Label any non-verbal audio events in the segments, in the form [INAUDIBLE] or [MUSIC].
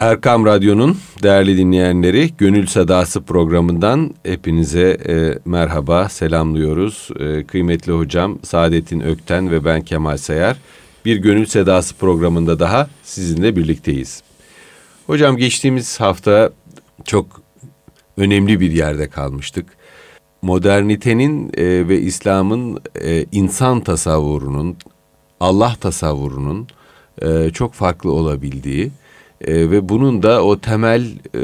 Erkam Radyo'nun değerli dinleyenleri Gönül Sadası programından hepinize e, merhaba selamlıyoruz. E, kıymetli hocam Saadettin Ökten ve ben Kemal Sayar bir Gönül Sedası programında daha sizinle birlikteyiz. Hocam geçtiğimiz hafta çok önemli bir yerde kalmıştık. Modernitenin e, ve İslam'ın e, insan tasavvurunun, Allah tasavvurunun e, çok farklı olabildiği e, ve bunun da o temel e,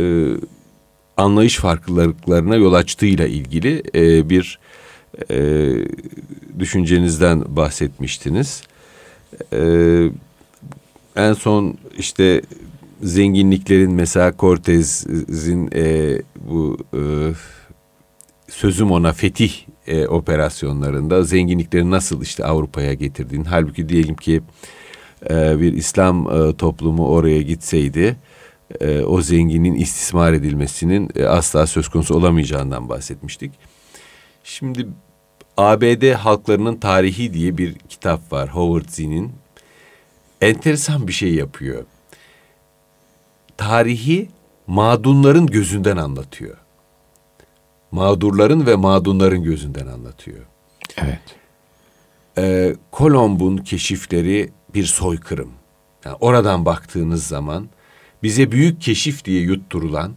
anlayış farklılıklarına yol açtığıyla ilgili e, bir e, düşüncenizden bahsetmiştiniz. E, en son işte zenginliklerin mesela Cortez'in e, bu e, sözüm ona fetih e, operasyonlarında zenginlikleri nasıl işte Avrupa'ya getirdiğini halbuki diyelim ki e, bir İslam e, toplumu oraya gitseydi e, o zenginin istismar edilmesinin e, asla söz konusu olamayacağından bahsetmiştik. Şimdi ABD halklarının tarihi diye bir kitap var Howard Zinn'in. Enteresan bir şey yapıyor. Tarihi mağdunların gözünden anlatıyor. Mağdurların ve mağdunların gözünden anlatıyor. Evet. Ee, Kolomb'un keşifleri bir soykırım. Yani oradan baktığınız zaman bize büyük keşif diye yutturulan,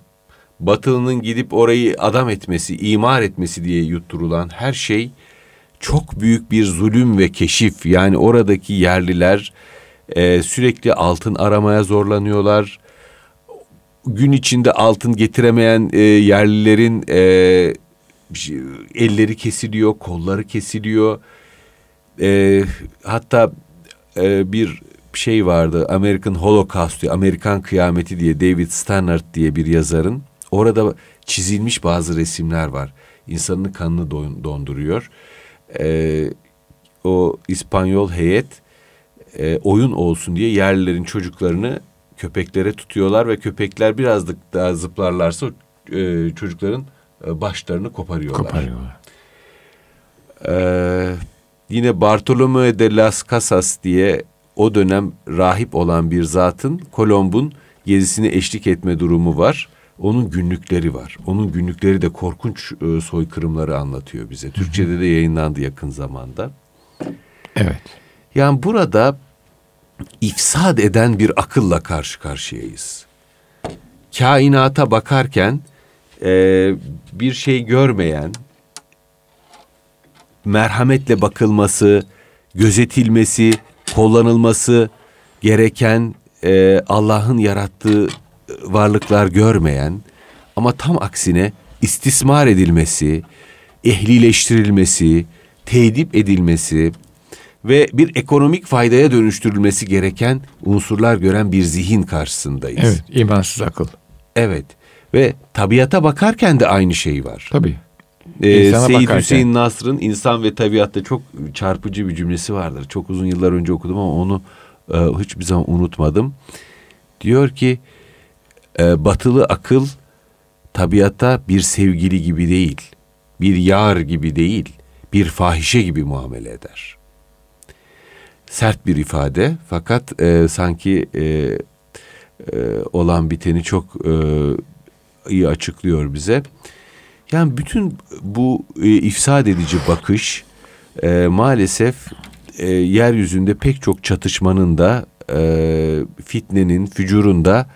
Batılı'nın gidip orayı adam etmesi, imar etmesi diye yutturulan her şey çok büyük bir zulüm ve keşif. Yani oradaki yerliler e, sürekli altın aramaya zorlanıyorlar. Gün içinde altın getiremeyen e, yerlilerin e, elleri kesiliyor, kolları kesiliyor. E, hatta e, bir şey vardı. American Holocaust diye, Amerikan Kıyameti diye David Stannard diye bir yazarın. Orada çizilmiş bazı resimler var. İnsanın kanını donduruyor. E, o İspanyol heyet e, oyun olsun diye yerlilerin çocuklarını köpeklere tutuyorlar ve köpekler biraz daha zıplarlarsa e, çocukların e, başlarını koparıyorlar. Koparıyorlar. Ee, yine Bartolomeo de las Casas diye o dönem rahip olan bir zatın Kolomb'un gezisine eşlik etme durumu var. Onun günlükleri var. Onun günlükleri de korkunç e, soykırımları anlatıyor bize. Türkçe'de de yayınlandı yakın zamanda. Evet. Yani burada ifsad eden bir akılla karşı karşıyayız. Kainata bakarken e, bir şey görmeyen, merhametle bakılması, gözetilmesi, kullanılması gereken e, Allah'ın yarattığı varlıklar görmeyen ama tam aksine istismar edilmesi, ehlileştirilmesi, tedip edilmesi ve bir ekonomik faydaya dönüştürülmesi gereken unsurlar gören bir zihin karşısındayız. Evet, imansız akıl. Evet ve tabiata bakarken de aynı şey var. Tabii. Ee, Seyyid bakarken. Hüseyin Nasr'ın İnsan ve Tabiat'ta çok çarpıcı bir cümlesi vardır. Çok uzun yıllar önce okudum ama onu e, hiçbir zaman unutmadım. Diyor ki e, batılı akıl tabiata bir sevgili gibi değil, bir yar gibi değil, bir fahişe gibi muamele eder. Sert bir ifade fakat e, sanki e, e, olan biteni çok e, iyi açıklıyor bize. Yani bütün bu e, ifsad edici bakış e, maalesef e, yeryüzünde pek çok çatışmanın da e, fitnenin, fücurun da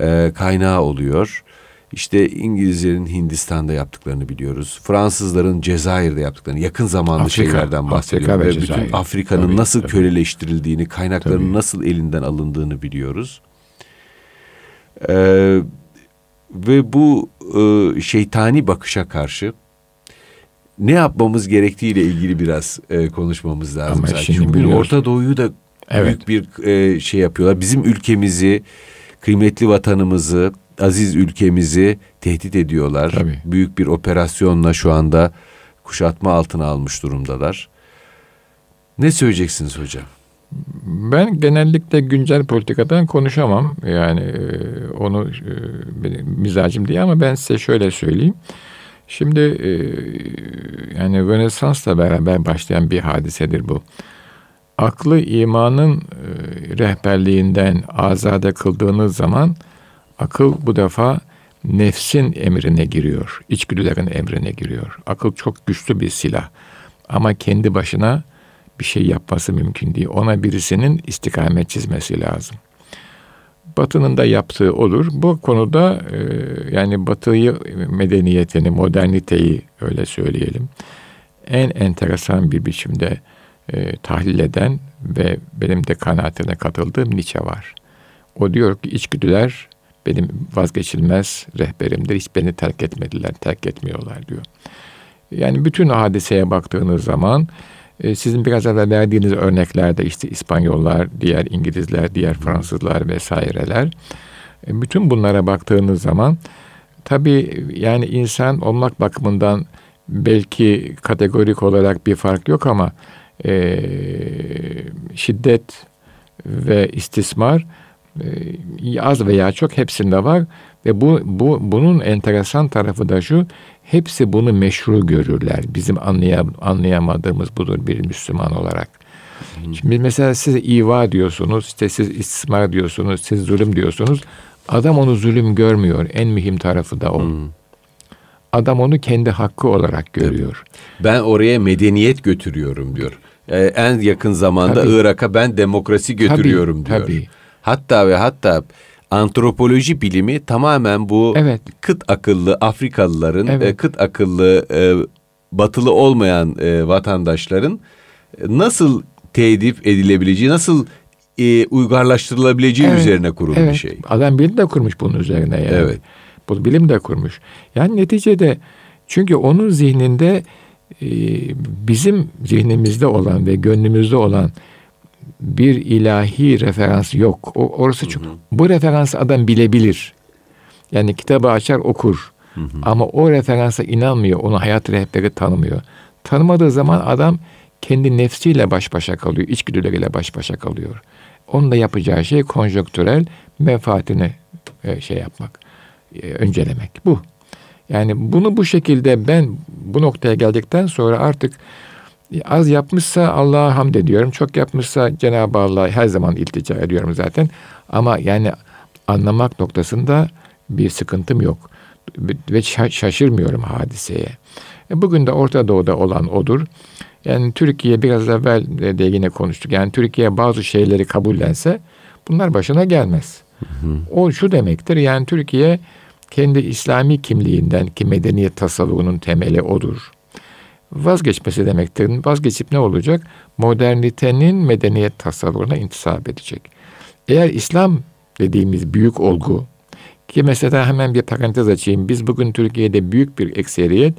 e, kaynağı oluyor. İşte İngilizlerin Hindistan'da yaptıklarını biliyoruz. Fransızların Cezayir'de yaptıklarını, yakın zamanlı Afrika, şeylerden bahsediyorum. Afrika ve, ve bütün Afrika'nın nasıl tabii. köleleştirildiğini, kaynaklarının tabii. nasıl elinden alındığını biliyoruz. Ee, ve bu e, şeytani bakışa karşı ne yapmamız gerektiğiyle ilgili biraz e, konuşmamız lazım. Ama şimdi Çünkü Orta Doğu'yu da evet. büyük bir e, şey yapıyorlar. Bizim ülkemizi, kıymetli vatanımızı, aziz ülkemizi tehdit ediyorlar. Tabii. Büyük bir operasyonla şu anda kuşatma altına almış durumdalar. Ne söyleyeceksiniz hocam? Ben genellikle güncel politikadan konuşamam. Yani e, onu e, benim mizacım diye ama ben size şöyle söyleyeyim. Şimdi e, yani Rönesans'la beraber başlayan bir hadisedir bu. Aklı imanın rehberliğinden azade kıldığınız zaman Akıl bu defa nefsin emrine giriyor. İçgüdülerin emrine giriyor. Akıl çok güçlü bir silah. Ama kendi başına bir şey yapması mümkün değil. Ona birisinin istikamet çizmesi lazım. Batı'nın da yaptığı olur. Bu konuda e, yani Batı'yı medeniyetini, moderniteyi öyle söyleyelim. En enteresan bir biçimde e, tahlil eden ve benim de kanaatine katıldığım Nietzsche var. O diyor ki içgüdüler benim vazgeçilmez rehberimdir. Hiç beni terk etmediler, terk etmiyorlar diyor. Yani bütün hadiseye baktığınız zaman e, sizin biraz evvel verdiğiniz örneklerde işte İspanyollar, diğer İngilizler, diğer Fransızlar vesaireler. E, bütün bunlara baktığınız zaman tabii yani insan olmak bakımından belki kategorik olarak bir fark yok ama e, şiddet ve istismar e, az veya çok hepsinde var ve bu, bu bunun enteresan tarafı da şu hepsi bunu meşru görürler. Bizim anlayam, anlayamadığımız budur bir Müslüman olarak. Hmm. Şimdi mesela siz iva diyorsunuz, işte siz istismar diyorsunuz, siz zulüm diyorsunuz. Adam onu zulüm görmüyor. En mühim tarafı da o. Hmm. Adam onu kendi hakkı olarak görüyor. Ben oraya medeniyet götürüyorum diyor. Ee, en yakın zamanda Irak'a ben demokrasi götürüyorum tabii, diyor. Tabii. Hatta ve hatta antropoloji bilimi tamamen bu evet. kıt akıllı Afrikalıların, evet. e, kıt akıllı e, batılı olmayan e, vatandaşların nasıl tedip edilebileceği, nasıl e, uygarlaştırılabileceği evet. üzerine kurulu evet. bir şey. Adam bilim de kurmuş bunun üzerine yani. Evet. Bu bilim de kurmuş. Yani neticede çünkü onun zihninde e, bizim zihnimizde olan ve gönlümüzde olan bir ilahi referans yok. O, orası çok. Hı hı. Bu referansı adam bilebilir. Yani kitabı açar okur. Hı hı. Ama o referansa inanmıyor. Onu hayat rehberi tanımıyor. Tanımadığı zaman adam kendi nefsiyle baş başa kalıyor. İçgüdüleriyle baş başa kalıyor. Onun da yapacağı şey konjonktürel menfaatini e, şey yapmak, e, öncelemek. Bu. Yani bunu bu şekilde ben bu noktaya geldikten sonra artık Az yapmışsa Allah'a hamd ediyorum. Çok yapmışsa Cenab-ı Allah'a her zaman iltica ediyorum zaten. Ama yani anlamak noktasında bir sıkıntım yok. Ve şaşırmıyorum hadiseye. E, bugün de Orta Doğu'da olan odur. Yani Türkiye biraz evvel de yine konuştuk. Yani Türkiye bazı şeyleri kabullense bunlar başına gelmez. Hı hı. O şu demektir. Yani Türkiye kendi İslami kimliğinden ki medeniyet tasavvuğunun temeli odur vazgeçmesi demektir. Vazgeçip ne olacak? Modernitenin medeniyet tasavvuruna intisap edecek. Eğer İslam dediğimiz büyük olgu ki mesela hemen bir parantez açayım. Biz bugün Türkiye'de büyük bir ekseriyet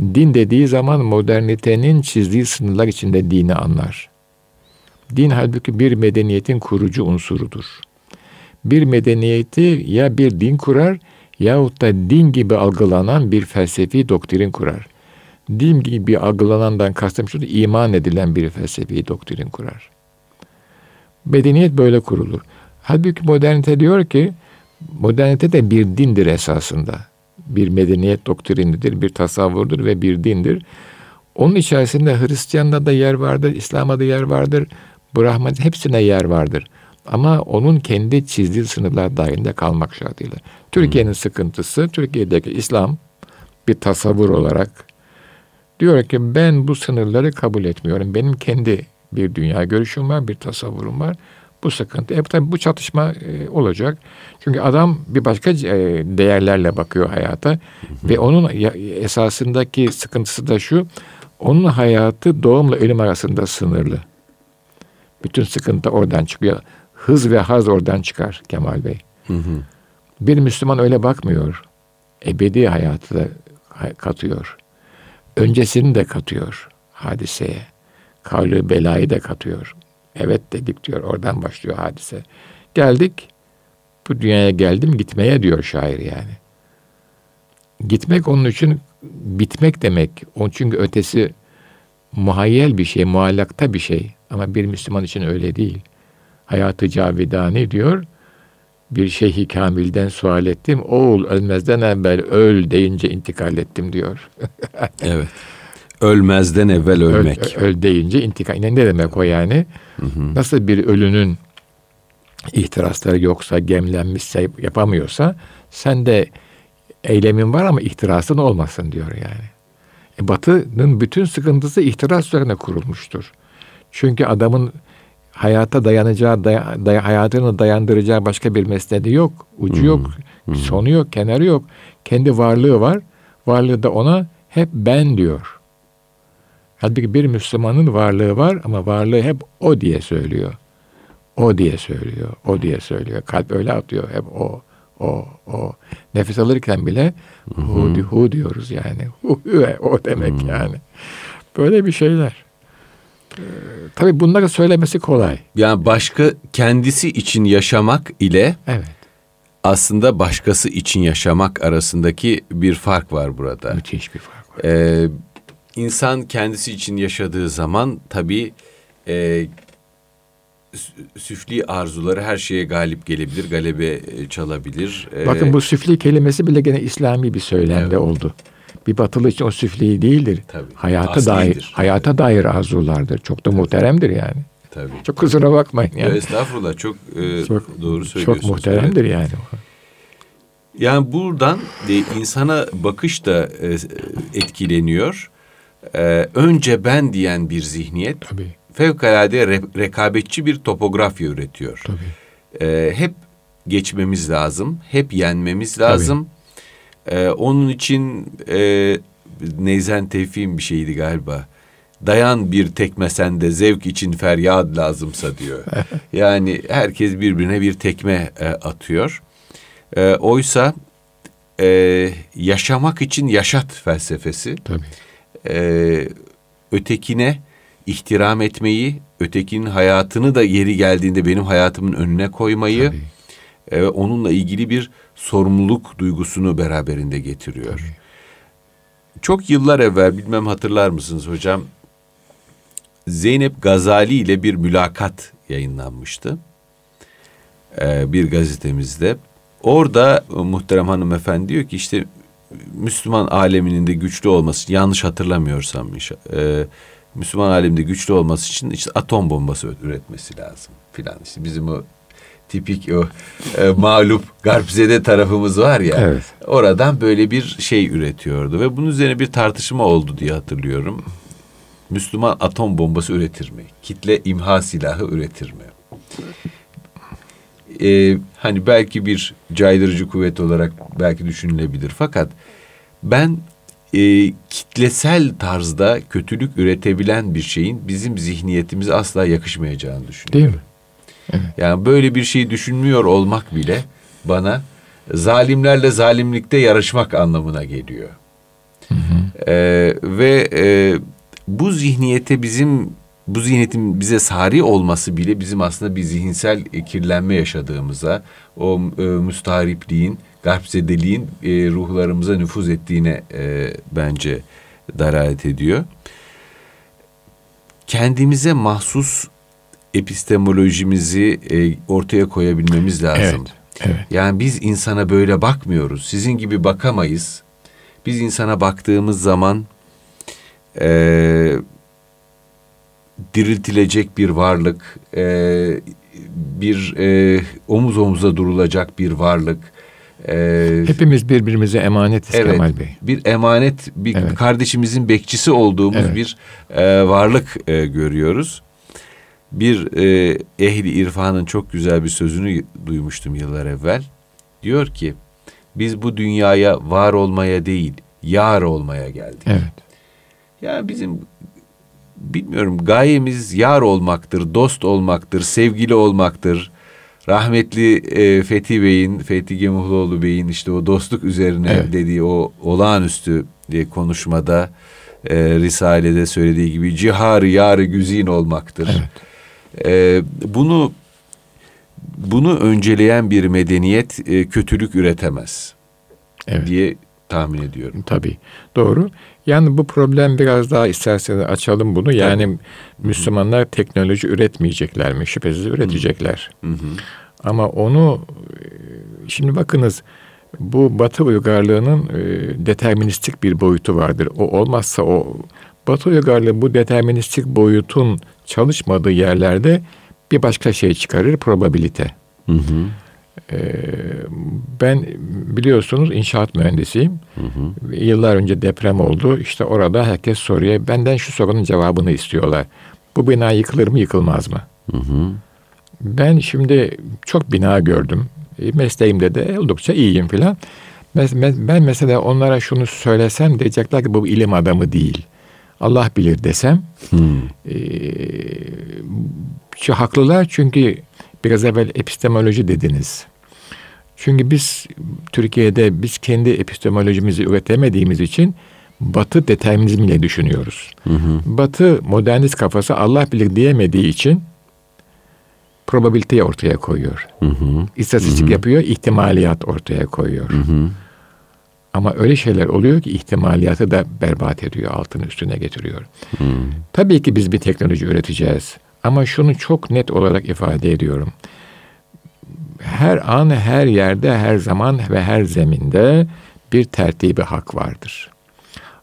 din dediği zaman modernitenin çizdiği sınırlar içinde dini anlar. Din halbuki bir medeniyetin kurucu unsurudur. Bir medeniyeti ya bir din kurar yahut da din gibi algılanan bir felsefi doktrin kurar din gibi algılanandan kastım şu iman edilen bir felsefi doktrin kurar. Medeniyet böyle kurulur. Halbuki modernite diyor ki modernite de bir dindir esasında. Bir medeniyet doktrinidir, bir tasavvurdur ve bir dindir. Onun içerisinde Hristiyan'da da yer vardır, İslam'da da yer vardır, Brahman hepsine yer vardır. Ama onun kendi çizdiği sınırlar dahilinde kalmak şartıyla. Türkiye'nin hmm. sıkıntısı, Türkiye'deki İslam bir tasavvur olarak Diyor ki ben bu sınırları kabul etmiyorum. Benim kendi bir dünya görüşüm var, bir tasavvurum var. Bu sıkıntı. E tabii bu çatışma e, olacak. Çünkü adam bir başka e, değerlerle bakıyor hayata. Hı hı. Ve onun esasındaki sıkıntısı da şu. Onun hayatı doğumla ölüm arasında sınırlı. Bütün sıkıntı oradan çıkıyor. Hız ve haz oradan çıkar Kemal Bey. Hı hı. Bir Müslüman öyle bakmıyor. Ebedi hayatı da katıyor öncesini de katıyor hadiseye. Kavli belayı da katıyor. Evet dedik diyor. Oradan başlıyor hadise. Geldik. Bu dünyaya geldim gitmeye diyor şair yani. Gitmek onun için bitmek demek. Onun çünkü ötesi muhayyel bir şey, muallakta bir şey. Ama bir Müslüman için öyle değil. Hayatı cavidani diyor. Bir şeyhi kamilden sual ettim. Oğul ölmezden evvel öl deyince intikal ettim diyor. [LAUGHS] evet. Ölmezden evvel ölmek. Öl, öl deyince intikal. Ne demek o yani? Hı hı. Nasıl bir ölünün ihtirasları yoksa, gemlenmişse, yapamıyorsa sen de eylemin var ama ihtirasın olmasın diyor yani. E, batının bütün sıkıntısı ihtiras üzerine kurulmuştur. Çünkü adamın hayata dayanacağı, day, day, hayatını dayandıracağı başka bir mesnedi yok. Ucu hmm. yok, hmm. sonu yok, kenarı yok. Kendi varlığı var. Varlığı da ona hep ben diyor. Halbuki bir Müslümanın varlığı var ama varlığı hep o diye söylüyor. O diye söylüyor, o diye söylüyor. Kalp öyle atıyor hep o, o, o. Nefes alırken bile hu, hu diyoruz yani. [LAUGHS] Hu, o demek hmm. yani. Böyle bir şeyler. Tabii bunları söylemesi kolay. Yani başka kendisi için yaşamak ile evet. aslında başkası için yaşamak arasındaki bir fark var burada. Müthiş bir fark var. Ee, insan kendisi için yaşadığı zaman tabii e, süfli arzuları her şeye galip gelebilir, galebe e, çalabilir. Ee, Bakın bu süfli kelimesi bile gene İslami bir söylemde evet. oldu. Bir batılı için o süfli değildir. Tabii. Hayata Aslidir. dair, hayata dair arzulardır. Çok da Tabii. muhteremdir yani. Tabii. Çok kusura bakmayın yani. Ya estağfurullah çok, e, çok doğru söylüyorsunuz. Çok muhteremdir evet. yani. Yani buradan e, insana bakış da e, etkileniyor. E, önce ben diyen bir zihniyet. Tabii fevkalade re- rekabetçi bir topografya üretiyor. Tabii. Ee, hep geçmemiz lazım, hep yenmemiz lazım. Ee, onun için e, Neyzen Tevfik'in bir şeydi galiba. Dayan bir tekme sende zevk için feryat lazımsa diyor. [LAUGHS] yani herkes birbirine bir tekme e, atıyor. E, oysa e, yaşamak için yaşat felsefesi. Tabii. E, ötekine ihtiram etmeyi, ötekinin hayatını da yeri geldiğinde benim hayatımın önüne koymayı, e, onunla ilgili bir sorumluluk duygusunu beraberinde getiriyor. Tabii. Çok yıllar evvel bilmem hatırlar mısınız hocam? Zeynep Gazali ile bir mülakat yayınlanmıştı. Ee, bir gazetemizde. Orada e, muhterem hanımefendi diyor ki işte Müslüman aleminin de güçlü olması yanlış hatırlamıyorsam e, Müslüman alemde güçlü olması için işte atom bombası üretmesi lazım filan. İşte bizim o tipik o e, mağlup garpzede tarafımız var ya. Evet. Oradan böyle bir şey üretiyordu ve bunun üzerine bir tartışma oldu diye hatırlıyorum. Müslüman atom bombası üretir mi? Kitle imha silahı üretir mi? Ee, hani belki bir caydırıcı kuvvet olarak belki düşünülebilir. Fakat ben e, kitlesel tarzda kötülük üretebilen bir şeyin bizim zihniyetimize asla yakışmayacağını düşünüyorum. Değil mi? Evet. Yani böyle bir şeyi düşünmüyor olmak bile bana zalimlerle zalimlikte yarışmak anlamına geliyor. Hı hı. Ee, ve e, bu zihniyete bizim bu zihniyetin bize sari olması bile bizim aslında bir zihinsel kirlenme yaşadığımıza, o e, müstahripliğin, garpzedeliğin e, ruhlarımıza nüfuz ettiğine e, bence dalalet ediyor. Kendimize mahsus epistemolojimizi e, ortaya koyabilmemiz lazım. Evet, evet. Yani biz insana böyle bakmıyoruz. Sizin gibi bakamayız. Biz insana baktığımız zaman e, diriltilecek bir varlık, e, bir e, omuz omuza durulacak bir varlık, ee, Hepimiz birbirimize emanetiz evet, Kemal Bey. Bir emanet, bir evet. kardeşimizin bekçisi olduğumuz evet. bir e, varlık e, görüyoruz. Bir e, ehli irfanın çok güzel bir sözünü duymuştum yıllar evvel. Diyor ki, biz bu dünyaya var olmaya değil, yar olmaya geldik. Evet. Ya bizim bilmiyorum gayemiz yar olmaktır, dost olmaktır, sevgili olmaktır rahmetli e, Fethi Bey'in, Fethi Gemuhluoğlu Bey'in işte o dostluk üzerine evet. dediği o olağanüstü diye konuşmada e, Risale'de söylediği gibi cihar yarı güzin olmaktır. Evet. E, bunu bunu önceleyen bir medeniyet e, kötülük üretemez evet. diye tahmin ediyorum. Tabii doğru. Yani bu problem biraz daha isterseniz açalım bunu. Yani Tabii. Müslümanlar teknoloji üretmeyecekler mi? Şüphesiz üretecekler. Hı hı. Ama onu şimdi bakınız bu Batı uygarlığının e, deterministik bir boyutu vardır. O olmazsa o Batı uygarlığı bu deterministik boyutun çalışmadığı yerlerde bir başka şey çıkarır probabilite. Hı hı. Ee, ben biliyorsunuz inşaat mühendisiyim. Hı hı. Yıllar önce deprem oldu. İşte orada herkes soruyor. Benden şu sorunun cevabını istiyorlar. Bu bina yıkılır mı yıkılmaz mı? Hı hı. Ben şimdi çok bina gördüm. E, mesleğimde de oldukça iyiyim filan. Ben mesela onlara şunu söylesem diyecekler ki bu ilim adamı değil. Allah bilir desem. Hmm. E, haklılar çünkü biraz evvel epistemoloji dediniz. Çünkü biz Türkiye'de biz kendi epistemolojimizi üretemediğimiz için Batı determinizmiyle düşünüyoruz. Hı hı. Batı modernist kafası Allah bilir diyemediği için probabiliteyi ortaya koyuyor. Hı hı. İstatistik hı hı. yapıyor, ihtimaliyat ortaya koyuyor. Hı hı. Ama öyle şeyler oluyor ki ihtimaliyatı da berbat ediyor, altını üstüne getiriyor. Hı. Tabii ki biz bir teknoloji üreteceğiz. Ama şunu çok net olarak ifade ediyorum. Her an, her yerde, her zaman ve her zeminde bir tertibi hak vardır.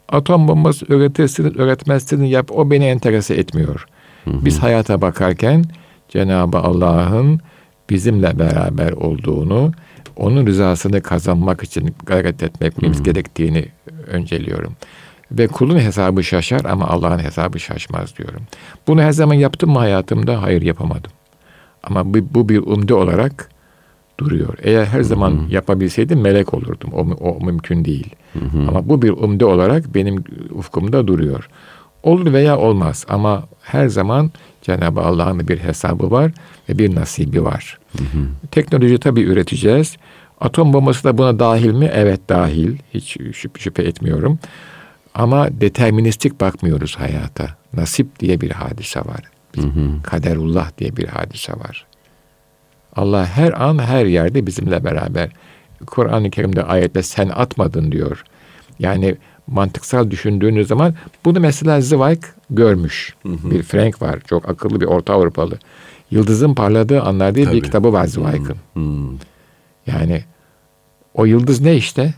Atom bombası üretirsin, üretmezsin yap o beni enterese etmiyor. Hı. Biz hayata bakarken Cenab-ı Allah'ın bizimle beraber olduğunu, onun rızasını kazanmak için gayret etmemiz hmm. gerektiğini önceliyorum. Ve kulun hesabı şaşar ama Allah'ın hesabı şaşmaz diyorum. Bunu her zaman yaptım mı hayatımda? Hayır yapamadım. Ama bu, bu bir umde olarak duruyor. Eğer her zaman hı yapabilseydim melek olurdum. O, o mümkün değil. Hı-hı. Ama bu bir umde olarak benim ufkumda duruyor. Olur veya olmaz ama her zaman Cenab-ı Allah'ın bir hesabı var ve bir nasibi var. Hı hı. Teknoloji tabii üreteceğiz. Atom bombası da buna dahil mi? Evet dahil. Hiç şüphe, şüphe etmiyorum. Ama deterministik bakmıyoruz hayata. Nasip diye bir hadise var. Hı hı. Kaderullah diye bir hadise var. Allah her an her yerde bizimle beraber. Kur'an-ı Kerim'de ayette sen atmadın diyor. Yani mantıksal düşündüğünüz zaman bunu mesela Zweig görmüş. Hı hı. Bir Frank var. Çok akıllı bir Orta Avrupalı. Yıldızın parladığı anlar diye Tabii. bir kitabı var Zweig'ın. Yani o yıldız ne işte?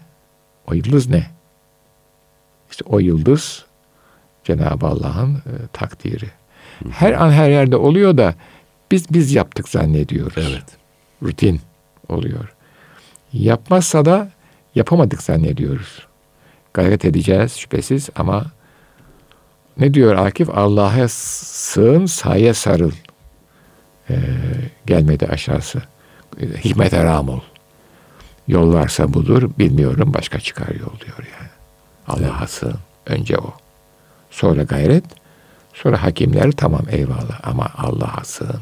O yıldız ne? İşte o yıldız Cenab-ı Allah'ın e, takdiri. Hı. Her an her yerde oluyor da biz biz yaptık zannediyoruz. Evet. Rutin oluyor. Yapmazsa da yapamadık zannediyoruz gayret edeceğiz şüphesiz ama ne diyor Akif? Allah'a sığın, saye sarıl. Ee, gelmedi aşağısı. Hikmete ram ol. Yol varsa budur, bilmiyorum başka çıkar yol diyor yani. Allah'a evet. Önce o. Sonra gayret. Sonra hakimler tamam eyvallah ama Allah'a sığın.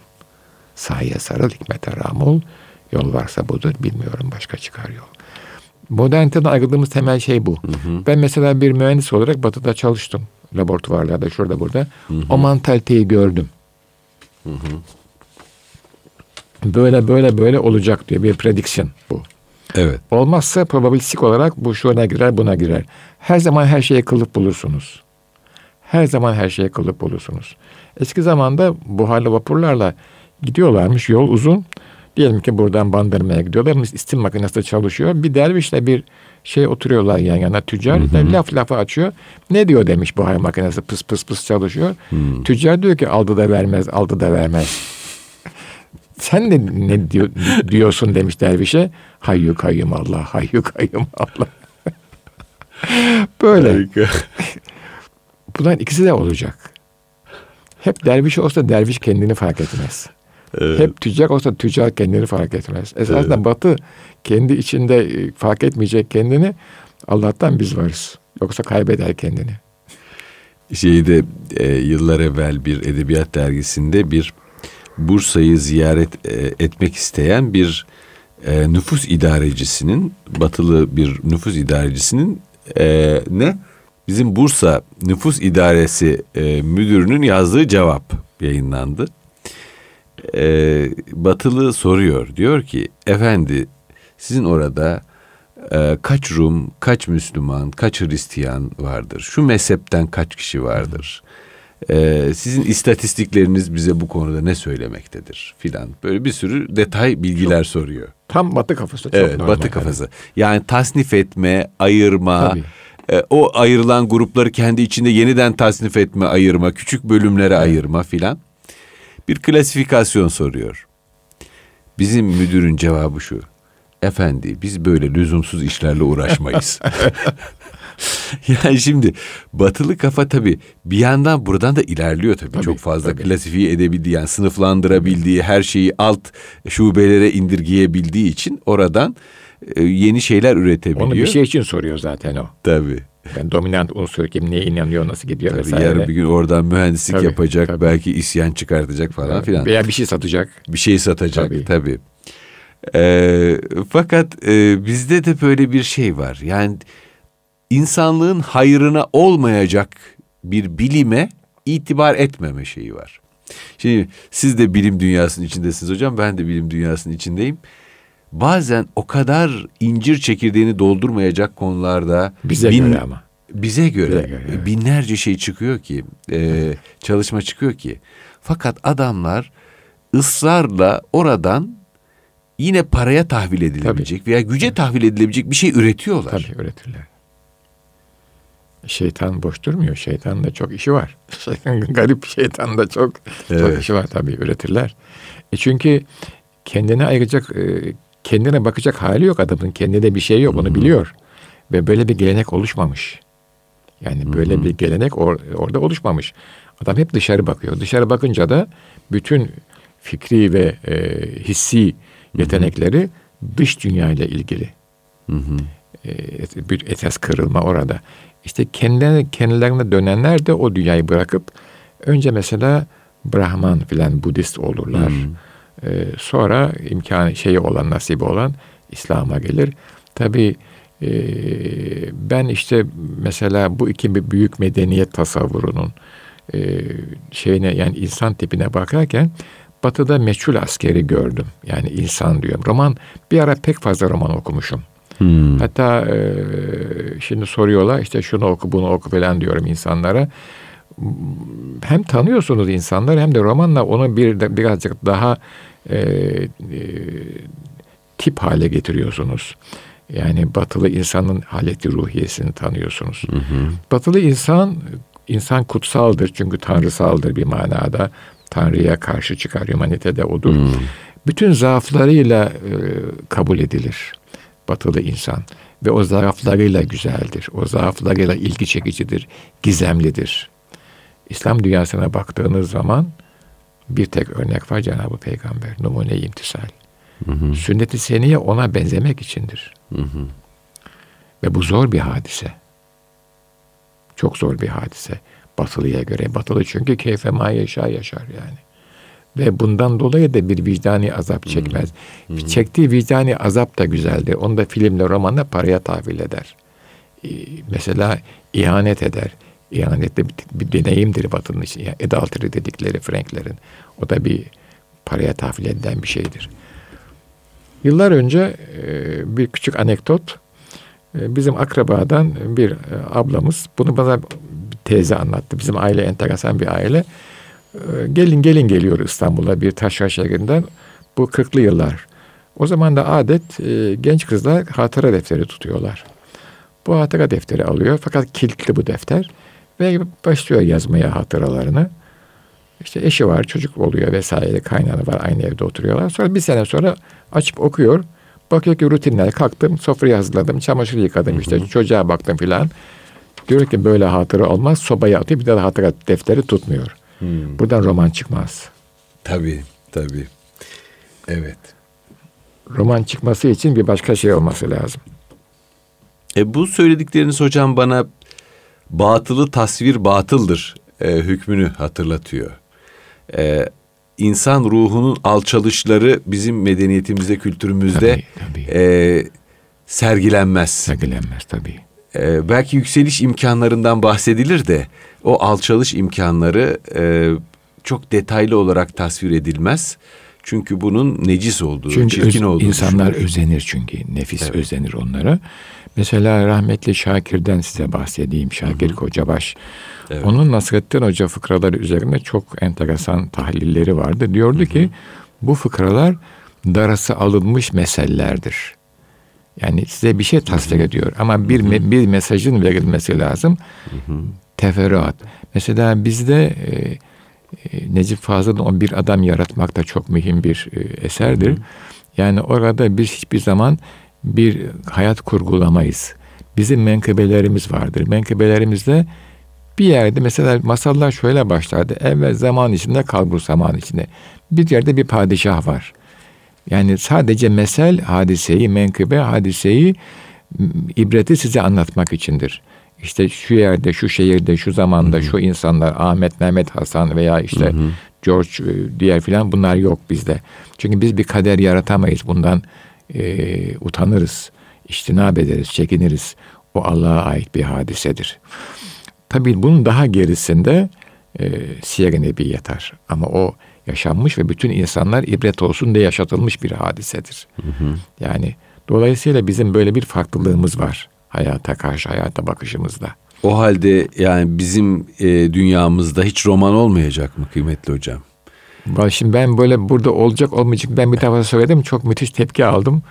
Saye sarıl, hikmete ram ol. Yol varsa budur, bilmiyorum başka çıkar yol. Moderniteden ayrıldığımız temel şey bu. Hı hı. Ben mesela bir mühendis olarak batıda çalıştım. Laboratuvarlarda şurada burada. Hı hı. O mantaliteyi gördüm. Hı hı. Böyle böyle böyle olacak diyor bir prediction bu. Evet. Olmazsa probabilistik olarak bu şuna girer buna girer. Her zaman her şeye kılıp bulursunuz. Her zaman her şeye kılıp bulursunuz. Eski zamanda buharlı vapurlarla gidiyorlarmış yol uzun. Diyelim ki buradan bandırmaya gidiyorlar. istim makinesi çalışıyor. Bir dervişle bir şey oturuyorlar yan yana tüccar. Hı hı. Laf lafı açıyor. Ne diyor demiş buhar makinesi pıs pıs pıs çalışıyor. Hı. Tüccar diyor ki aldı da vermez, aldı da vermez. Sen de ne diyor, diyorsun demiş dervişe. Hayyu kayyum Allah, hayyu kayyum Allah. [LAUGHS] Böyle. Bunların ikisi de olacak. Hep derviş olsa derviş kendini fark etmez. Evet. Hep tüccar olsa tüccar kendini fark etmez. Esasında evet. Batı kendi içinde e, fark etmeyecek kendini Allah'tan biz varız. Yoksa kaybeder kendini. Şeyde e, yıllar evvel bir edebiyat dergisinde bir Bursa'yı ziyaret e, etmek isteyen bir e, nüfus idarecisinin batılı bir nüfus idarecisinin e, ne bizim Bursa nüfus idaresi müdürünün yazdığı cevap yayınlandı batılı soruyor. Diyor ki efendi sizin orada kaç Rum, kaç Müslüman, kaç Hristiyan vardır? Şu mezhepten kaç kişi vardır? E, sizin istatistikleriniz bize bu konuda ne söylemektedir filan. Böyle bir sürü detay bilgiler çok, soruyor. Tam batı kafası. Çok evet, batı kafası. Yani tasnif etme, ayırma, Tabii. E, o ayrılan grupları kendi içinde yeniden tasnif etme, ayırma, küçük bölümlere evet. ayırma filan bir klasifikasyon soruyor. Bizim müdürün cevabı şu. Efendi biz böyle lüzumsuz işlerle uğraşmayız. [LAUGHS] [LAUGHS] yani şimdi batılı kafa tabii bir yandan buradan da ilerliyor tabii. tabii Çok fazla tabii. klasifiye edebildiği yani sınıflandırabildiği her şeyi alt şubelere indirgeyebildiği için oradan e, yeni şeyler üretebiliyor. Onu bir şey için soruyor zaten o. Tabii. Yani dominant unsur kim neye inanıyor nasıl gidiyor tabii vesaire. Yarın bir gün oradan mühendislik tabii, yapacak tabii. belki isyan çıkartacak falan tabii. filan. Veya bir şey satacak. Bir şey satacak tabii. tabii. Ee, fakat e, bizde de böyle bir şey var. Yani insanlığın hayrına olmayacak bir bilime itibar etmeme şeyi var. Şimdi siz de bilim dünyasının içindesiniz hocam. Ben de bilim dünyasının içindeyim. Bazen o kadar incir çekirdeğini doldurmayacak konularda bize bin, göre ama bize göre, bize göre evet. binlerce şey çıkıyor ki, e, çalışma çıkıyor ki. Fakat adamlar ısrarla oradan yine paraya tahvil edilebilecek Tabii. veya güce Tabii. tahvil edilebilecek bir şey üretiyorlar. Tabii üretirler. Şeytan boş durmuyor. Şeytan da çok işi var. [LAUGHS] Garip şeytan da çok evet. çok işi var tabii üretirler. E çünkü kendine ayıracak, e, kendine bakacak hali yok adamın. Kendine bir şey yok, onu biliyor. Ve böyle bir gelenek oluşmamış. Yani böyle bir gelenek or, orada oluşmamış. Adam hep dışarı bakıyor. Dışarı bakınca da bütün fikri ve e, hissi yetenekleri dış dünya ile ilgili. Hı hı. E, bir esas kırılma orada. İşte kendilerine, kendilerine dönenler de o dünyayı bırakıp önce mesela Brahman filan Budist olurlar. Hmm. Ee, sonra imkanı şeyi olan nasibi olan İslam'a gelir. Tabi e, ben işte mesela bu iki büyük medeniyet tasavvurunun e, şeyine yani insan tipine bakarken Batı'da meçhul askeri gördüm. Yani insan diyorum. Roman bir ara pek fazla roman okumuşum. Hmm. Hatta e, şimdi soruyorlar işte şunu oku bunu oku falan diyorum insanlara. Hem tanıyorsunuz insanları hem de romanla onu bir birazcık daha e, e, tip hale getiriyorsunuz. Yani batılı insanın haleti ruhiyesini tanıyorsunuz. Hı hı. Batılı insan insan kutsaldır çünkü tanrısaldır bir manada. Tanrı'ya karşı çıkar. Humanite de odur. Hmm. Bütün zaaflarıyla e, kabul edilir batılı insan. Ve o zaaflarıyla güzeldir. O zaaflarıyla ilgi çekicidir. Gizemlidir. İslam dünyasına baktığınız zaman bir tek örnek var Cenab-ı Peygamber. Numune imtisal. Hı Sünnet-i seniye ona benzemek içindir. Hı hı. Ve bu zor bir hadise. Çok zor bir hadise. Batılıya göre. Batılı çünkü keyfe ma yaşa yaşar yani. Ve bundan dolayı da bir vicdani azap çekmez. Hmm. Hmm. Çektiği vicdani azap da güzeldir. Onu da filmle, romanla paraya tahvil eder. Ee, mesela ihanet eder. İhanet de bir, bir deneyimdir Batı'nın için. Yani adultery dedikleri Franklerin. O da bir paraya tahvil edilen bir şeydir. Yıllar önce e, bir küçük anekdot. E, bizim akrabadan bir e, ablamız bunu bana teyze anlattı. Bizim aile enteresan bir aile. Gelin gelin geliyor İstanbul'a bir taşra şehrinden. Bu 40'lı yıllar. O zaman da adet e, genç kızlar hatıra defteri tutuyorlar. Bu hatıra defteri alıyor fakat kilitli bu defter ve başlıyor yazmaya hatıralarını. İşte eşi var, çocuk oluyor vesaire, kaynanı var, aynı evde oturuyorlar. Sonra bir sene sonra açıp okuyor. Bakıyor ki rutinler, kalktım, sofrayı hazırladım, çamaşır yıkadım, işte çocuğa baktım filan. Diyor ki böyle hatıra olmaz, sobaya atıyor, bir daha hatıra defteri tutmuyor. Hmm. Buradan roman çıkmaz. Tabii, tabii. Evet. Roman çıkması için bir başka şey olması lazım. E bu söyledikleriniz hocam bana batılı tasvir batıldır e, hükmünü hatırlatıyor. E, insan ruhunun alçalışları bizim medeniyetimizde, kültürümüzde tabii, tabii. E, sergilenmez. Sergilenmez tabii. E, belki yükseliş imkanlarından bahsedilir de o alçalış imkanları e, çok detaylı olarak tasvir edilmez. Çünkü bunun necis olduğu, çünkü çirkin öz, olduğu insanlar düşünülür. özenir çünkü. Nefis evet. özenir onlara. Mesela rahmetli Şakir'den size bahsedeyim. Şakir Hı-hı. Kocabaş. Evet. Onun Nasrettin Hoca fıkraları üzerinde çok enteresan tahlilleri vardı. Diyordu Hı-hı. ki bu fıkralar darası alınmış mesellerdir. Yani size bir şey tasvir ediyor ama bir me, bir mesajın verilmesi lazım. Hı hı. Teferruat. Mesela bizde e, e, Necip Fazıl'ın o bir adam yaratmak da çok mühim bir e, eserdir. Hı hı. Yani orada biz hiçbir zaman bir hayat kurgulamayız. Bizim menkıbelerimiz vardır. Menkıbelerimizde bir yerde mesela masallar şöyle başlardı. Evvel zaman içinde kalbur zaman içinde. Bir yerde bir padişah var. Yani sadece mesel hadiseyi, menkıbe hadiseyi, ibreti size anlatmak içindir. İşte şu yerde, şu şehirde, şu zamanda, Hı-hı. şu insanlar, Ahmet, Mehmet, Hasan veya işte Hı-hı. George e, diğer filan bunlar yok bizde. Çünkü biz bir kader yaratamayız. Bundan e, utanırız, iştinab ederiz, çekiniriz. O Allah'a ait bir hadisedir. Tabii bunun daha gerisinde e, Siyer-i Nebi yatar. Ama o yaşanmış ve bütün insanlar ibret olsun diye yaşatılmış bir hadisedir. Hı hı. Yani dolayısıyla bizim böyle bir farklılığımız var hayata karşı, hayata bakışımızda. O halde yani bizim e, dünyamızda hiç roman olmayacak mı kıymetli hocam? Şimdi ben böyle burada olacak olmayacak ben bir defa söyledim çok müthiş tepki aldım.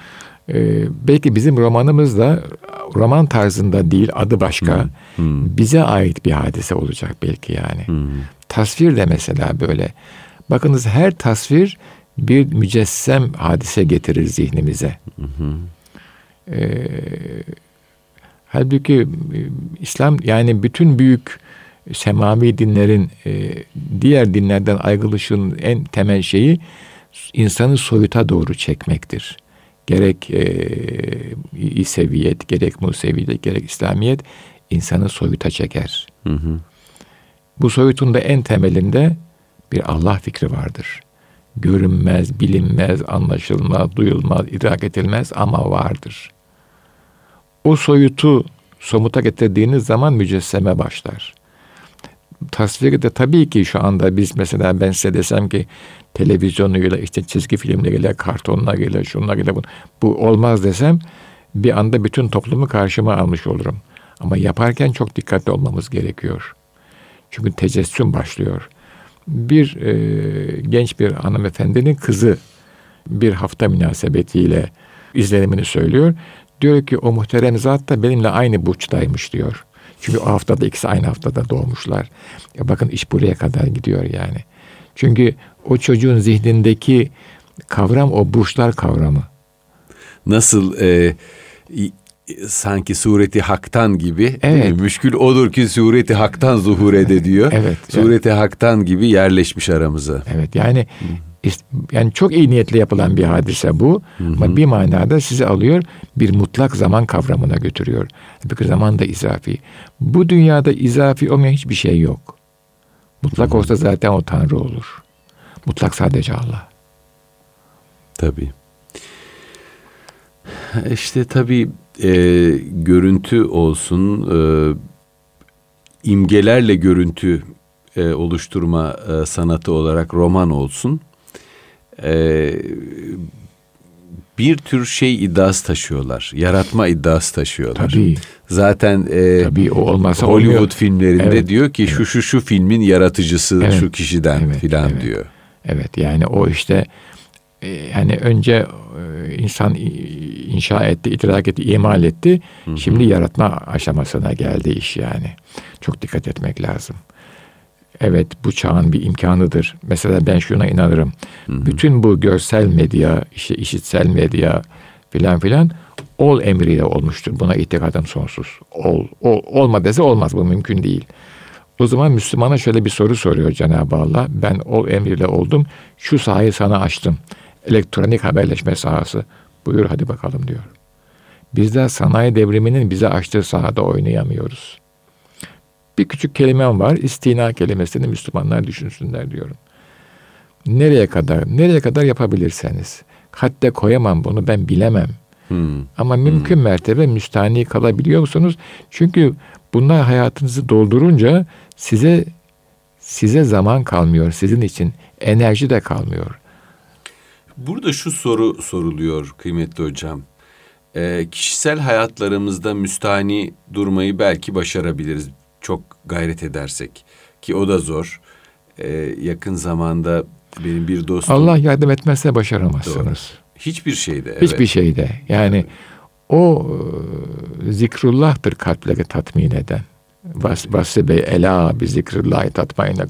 Ee, belki bizim romanımız da roman tarzında değil adı başka. Hmm. Hmm. Bize ait bir hadise olacak belki yani. Hmm. Tasvir de mesela böyle. Bakınız her tasvir bir mücessem hadise getirir zihnimize. Hmm. Ee, halbuki e, İslam yani bütün büyük semavi dinlerin e, diğer dinlerden ayrılışın en temel şeyi insanı soyuta doğru çekmektir gerek e, İseviyet, gerek Museviyet, gerek İslamiyet insanı soyuta çeker. Hı hı. Bu soyutun da en temelinde bir Allah fikri vardır. Görünmez, bilinmez, anlaşılmaz, duyulmaz, idrak edilmez ama vardır. O soyutu somuta getirdiğiniz zaman mücesseme başlar. Tasviri de tabii ki şu anda biz mesela ben size desem ki televizyonuyla, işte çizgi filmleriyle, kartonlarıyla, şunlarıyla bu, bu olmaz desem bir anda bütün toplumu karşıma almış olurum. Ama yaparken çok dikkatli olmamız gerekiyor. Çünkü tecessüm başlıyor. Bir e, genç bir hanımefendinin kızı bir hafta münasebetiyle izlenimini söylüyor. Diyor ki o muhterem zat da benimle aynı burçtaymış diyor. Çünkü o haftada ikisi aynı haftada doğmuşlar. Ya bakın iş buraya kadar gidiyor yani. Çünkü o çocuğun zihnindeki kavram o burçlar kavramı. Nasıl e, sanki sureti haktan gibi evet. müşkül odur ki sureti haktan zuhur ede diyor. [LAUGHS] evet. Sureti evet. haktan gibi yerleşmiş aramıza. Evet yani yani çok iyi niyetle yapılan bir hadise bu. Hı hı. Ama bir manada sizi alıyor bir mutlak zaman kavramına götürüyor. Bir zaman da izafi. Bu dünyada izafi olmayan hiçbir şey yok. Mutlak olsa zaten o Tanrı olur. Mutlak sadece Allah. Tabii. İşte tabii e, görüntü olsun, e, imgelerle görüntü e, oluşturma e, sanatı olarak roman olsun. E, bir tür şey iddiası taşıyorlar. Yaratma iddiası taşıyorlar. Tabii. Zaten e, Tabii, o olmasa Hollywood olmuyor. filmlerinde evet. diyor ki evet. şu şu şu filmin yaratıcısı evet. şu kişiden evet. filan evet. diyor. Evet yani o işte yani önce e, insan inşa etti, idrak etti, imal etti. Hı-hı. Şimdi yaratma aşamasına geldi iş yani. Çok dikkat etmek lazım. Evet bu çağın bir imkanıdır. Mesela ben şuna inanırım. Hı-hı. Bütün bu görsel medya, işte işitsel medya filan filan ol emriyle olmuştur. Buna itikadım sonsuz. Ol, ol olma dese olmaz bu mümkün değil. O zaman Müslümana şöyle bir soru soruyor Cenab-ı Allah. Ben ol emriyle oldum. Şu sahayı sana açtım. Elektronik haberleşme sahası. Buyur hadi bakalım diyor. Biz de sanayi devriminin bize açtığı sahada oynayamıyoruz. Bir küçük kelimem var. İstina kelimesini Müslümanlar düşünsünler diyorum. Nereye kadar? Nereye kadar yapabilirseniz. Hatta koyamam bunu ben bilemem. Hmm. Ama mümkün hmm. mertebe müstahni kalabiliyor musunuz? Çünkü bunlar hayatınızı doldurunca size size zaman kalmıyor sizin için. Enerji de kalmıyor. Burada şu soru soruluyor kıymetli hocam. E, kişisel hayatlarımızda müstahni durmayı belki başarabiliriz. Çok gayret edersek. Ki o da zor. E, yakın zamanda benim bir dostum... Allah yardım etmezse başaramazsınız. Doğru. Hiçbir şeyde. Evet. Hiçbir şeyde. Yani o e, zikrullah'tır kalpleri tatmin eden. Vas, Vasfi Bey, Ela bi zikrillahi tatmainne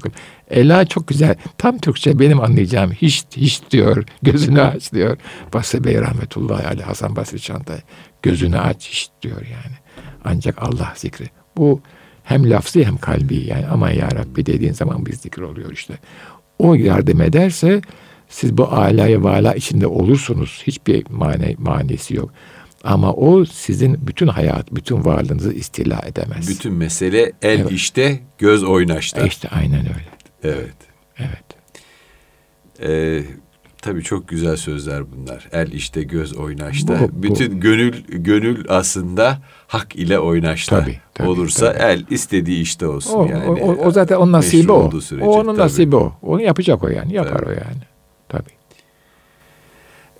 Ela çok güzel. Tam Türkçe benim anlayacağım. Hiç, hiç diyor. Gözünü aç diyor. Vasfi Bey rahmetullahi aleyh Hasan Basri Çantay. Gözünü aç hiç diyor yani. Ancak Allah zikri. Bu hem lafzı hem kalbi yani ama ya Rabbi dediğin zaman bir zikir oluyor işte. O yardım ederse siz bu alaya vala içinde olursunuz. Hiçbir mane, manesi yok. Ama o sizin bütün hayat, bütün varlığınızı istila edemez. Bütün mesele el evet. işte, göz oynaşta. E işte aynen öyle. Evet. Evet. Ee, tabii çok güzel sözler bunlar. El işte, göz oynaşta. Bu, bütün bu. gönül gönül aslında hak ile oynaşta. Tabii, tabii, Olursa tabii. el istediği işte olsun o, yani. O, o, o zaten onun nasibi o. Sürece, o onun tabii. nasibi o. Onu yapacak o yani. Yapar tabii. o yani.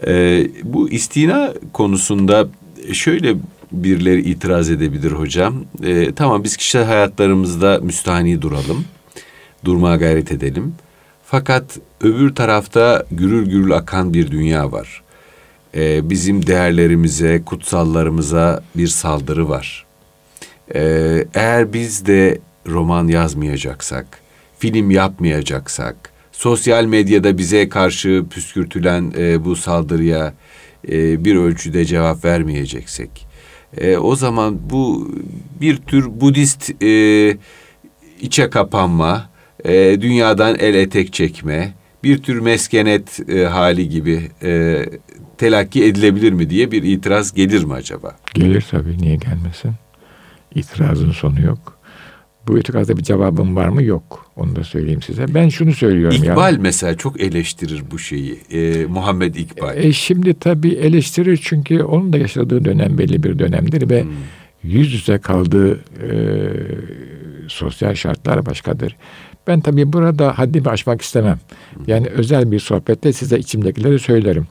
Ee, bu istina konusunda şöyle birileri itiraz edebilir hocam. Ee, tamam biz kişisel hayatlarımızda müstahni duralım. Durmaya gayret edelim. Fakat öbür tarafta gürül gürül akan bir dünya var. Ee, bizim değerlerimize, kutsallarımıza bir saldırı var. Ee, eğer biz de roman yazmayacaksak, film yapmayacaksak, sosyal medyada bize karşı püskürtülen e, bu saldırıya e, bir ölçüde cevap vermeyeceksek, e, o zaman bu bir tür Budist e, içe kapanma, e, dünyadan el etek çekme, bir tür meskenet e, hali gibi e, telakki edilebilir mi diye bir itiraz gelir mi acaba? Gelir tabii, niye gelmesin? İtirazın sonu yok. Bu itirazda bir cevabım var mı? Yok. Onu da söyleyeyim size. Ben şunu söylüyorum İkbal ya. mesela çok eleştirir bu şeyi. Ee, Muhammed İkbal. E, şimdi tabii eleştirir çünkü onun da yaşadığı dönem belli bir dönemdir ve hmm. yüz yüze kaldığı e, sosyal şartlar başkadır. Ben tabii burada haddimi aşmak istemem. Hmm. Yani özel bir sohbette size içimdekileri söylerim.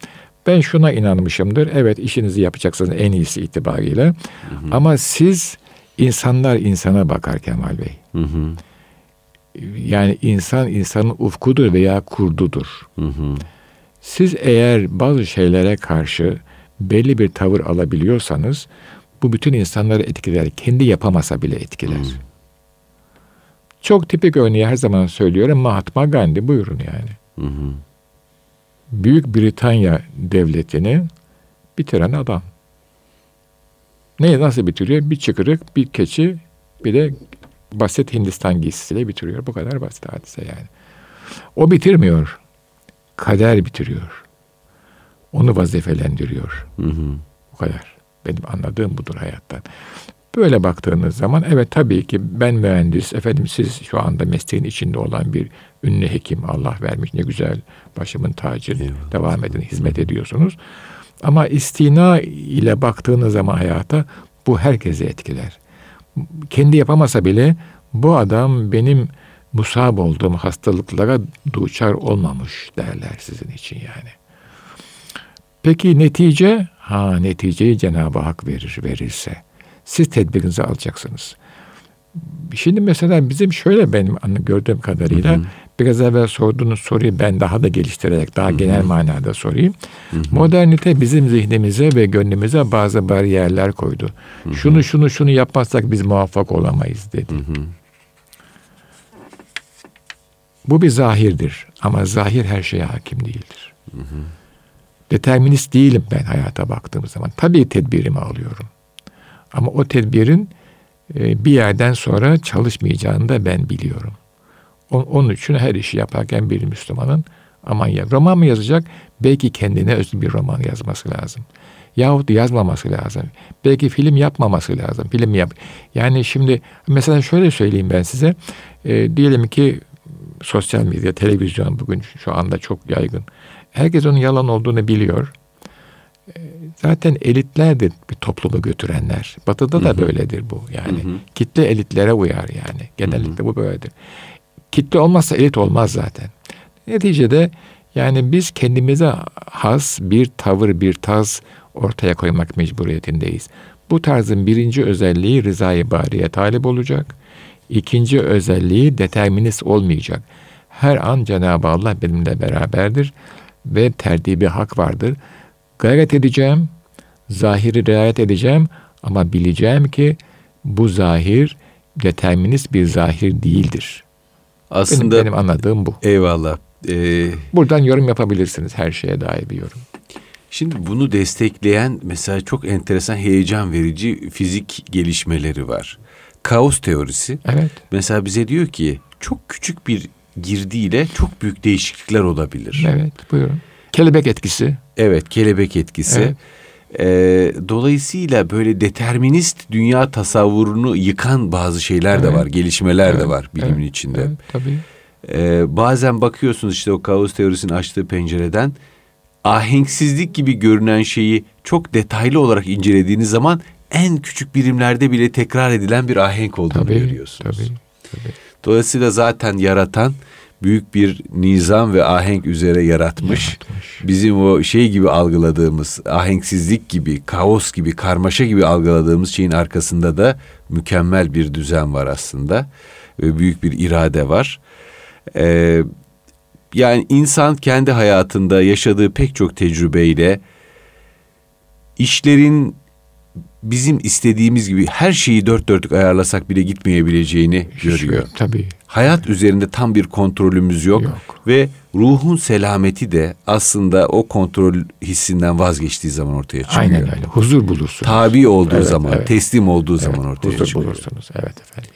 Ben şuna inanmışımdır. Evet işinizi yapacaksınız en iyisi itibariyle. Hı Ama siz İnsanlar insana bakar Kemal Bey. Hı hı. Yani insan insanın ufkudur veya kurdudur. Hı hı. Siz eğer bazı şeylere karşı belli bir tavır alabiliyorsanız bu bütün insanları etkiler. Kendi yapamasa bile etkiler. Hı. Çok tipik örneği her zaman söylüyorum Mahatma Gandhi buyurun yani. Hı hı. Büyük Britanya devletini bitiren adam. Neyi nasıl bitiriyor? Bir çıkırık, bir keçi, bir de basit Hindistan giysisiyle bitiriyor. Bu kadar basit hadise yani. O bitirmiyor. Kader bitiriyor. Onu vazifelendiriyor. Hı hı. Bu kadar. Benim anladığım budur hayattan. Böyle baktığınız zaman evet tabii ki ben mühendis, efendim siz şu anda mesleğin içinde olan bir ünlü hekim Allah vermiş ne güzel başımın tacı devam edin hizmet ediyorsunuz. Ama istina ile baktığınız zaman hayata bu herkese etkiler. Kendi yapamasa bile bu adam benim musab olduğum hastalıklara duçar olmamış derler sizin için yani. Peki netice? Ha neticeyi Cenab-ı Hak verir, verirse. Siz tedbirinizi alacaksınız. Şimdi mesela bizim şöyle benim gördüğüm kadarıyla hı hı. Biraz evvel sorduğunuz soruyu ben daha da geliştirerek daha hı hı. genel manada sorayım. Hı hı. Modernite bizim zihnimize ve gönlümüze bazı bariyerler koydu. Hı hı. Şunu şunu şunu yapmazsak biz muvaffak olamayız dedi. Hı hı. Bu bir zahirdir ama zahir her şeye hakim değildir. Hı hı. Determinist değilim ben hayata baktığım zaman. Tabii tedbirimi alıyorum. Ama o tedbirin ee, bir yerden sonra çalışmayacağını da ben biliyorum. Onun için her işi yaparken bir Müslümanın aman ya roman mı yazacak? Belki kendine özgü bir roman yazması lazım. Yahut yazmaması lazım. Belki film yapmaması lazım. Film yap. Yani şimdi mesela şöyle söyleyeyim ben size. E, diyelim ki sosyal medya, televizyon bugün şu anda çok yaygın. Herkes onun yalan olduğunu biliyor. Zaten elitlerdir bir toplumu götürenler. Batı'da da hı hı. böyledir bu yani. Hı hı. Kitle elitlere uyar yani. Genellikle hı hı. bu böyledir. Kitle olmazsa elit olmaz zaten. Neticede yani biz kendimize has bir tavır, bir taz ortaya koymak mecburiyetindeyiz. Bu tarzın birinci özelliği rızayı bariye talip olacak. İkinci özelliği determinist olmayacak. Her an Cenab-ı Allah benimle beraberdir ve tertibi hak vardır. Gayret edeceğim, zahiri riayet edeceğim ama bileceğim ki bu zahir determinist bir zahir değildir. Aslında benim, benim anladığım bu. Eyvallah. Ee, Buradan yorum yapabilirsiniz her şeye dair bir yorum. Şimdi bunu destekleyen mesela çok enteresan heyecan verici fizik gelişmeleri var. Kaos teorisi. Evet. Mesela bize diyor ki çok küçük bir girdiyle çok büyük değişiklikler olabilir. Evet buyurun. Kelebek etkisi. Evet kelebek etkisi. Evet. Ee, dolayısıyla böyle determinist dünya tasavvurunu yıkan bazı şeyler evet. de var, gelişmeler evet. de var bilimin evet. içinde. Evet, tabii. Ee, bazen bakıyorsunuz işte o kaos teorisinin açtığı pencereden ahenksizlik gibi görünen şeyi çok detaylı olarak incelediğiniz zaman en küçük birimlerde bile tekrar edilen bir ahenk olduğunu tabii, görüyorsunuz. Tabii, tabii. Dolayısıyla zaten yaratan büyük bir nizam ve ahenk üzere yaratmış. yaratmış. Bizim o şey gibi algıladığımız ahenksizlik gibi, kaos gibi, karmaşa gibi algıladığımız şeyin arkasında da mükemmel bir düzen var aslında. Ve büyük bir irade var. Ee, yani insan kendi hayatında yaşadığı pek çok tecrübeyle işlerin bizim istediğimiz gibi her şeyi dört dörtlük ayarlasak bile gitmeyebileceğini görüyor. Tabii. Hayat üzerinde tam bir kontrolümüz yok, yok ve ruhun selameti de aslında o kontrol hissinden vazgeçtiği zaman ortaya çıkıyor. Aynen öyle. Huzur bulursunuz. Tabi olduğu evet, zaman, evet. teslim olduğu evet, zaman ortaya huzur çıkıyor. Huzur bulursunuz. Evet efendim.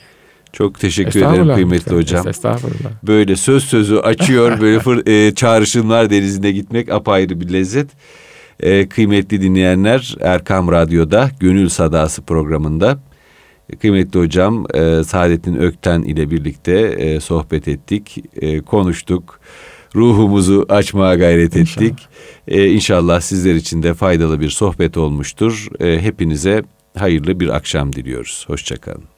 Çok teşekkür ederim kıymetli hocam. Estağfurullah. Böyle söz sözü açıyor, böyle fır, [LAUGHS] e, çağrışımlar denizinde gitmek apayrı bir lezzet. E, kıymetli dinleyenler Erkam Radyo'da Gönül Sadası programında kıymetli hocam e, Saadettin Ökten ile birlikte e, sohbet ettik, e, konuştuk. Ruhumuzu açmaya gayret ettik. İnşallah. E, inşallah sizler için de faydalı bir sohbet olmuştur. E, hepinize hayırlı bir akşam diliyoruz. Hoşçakalın.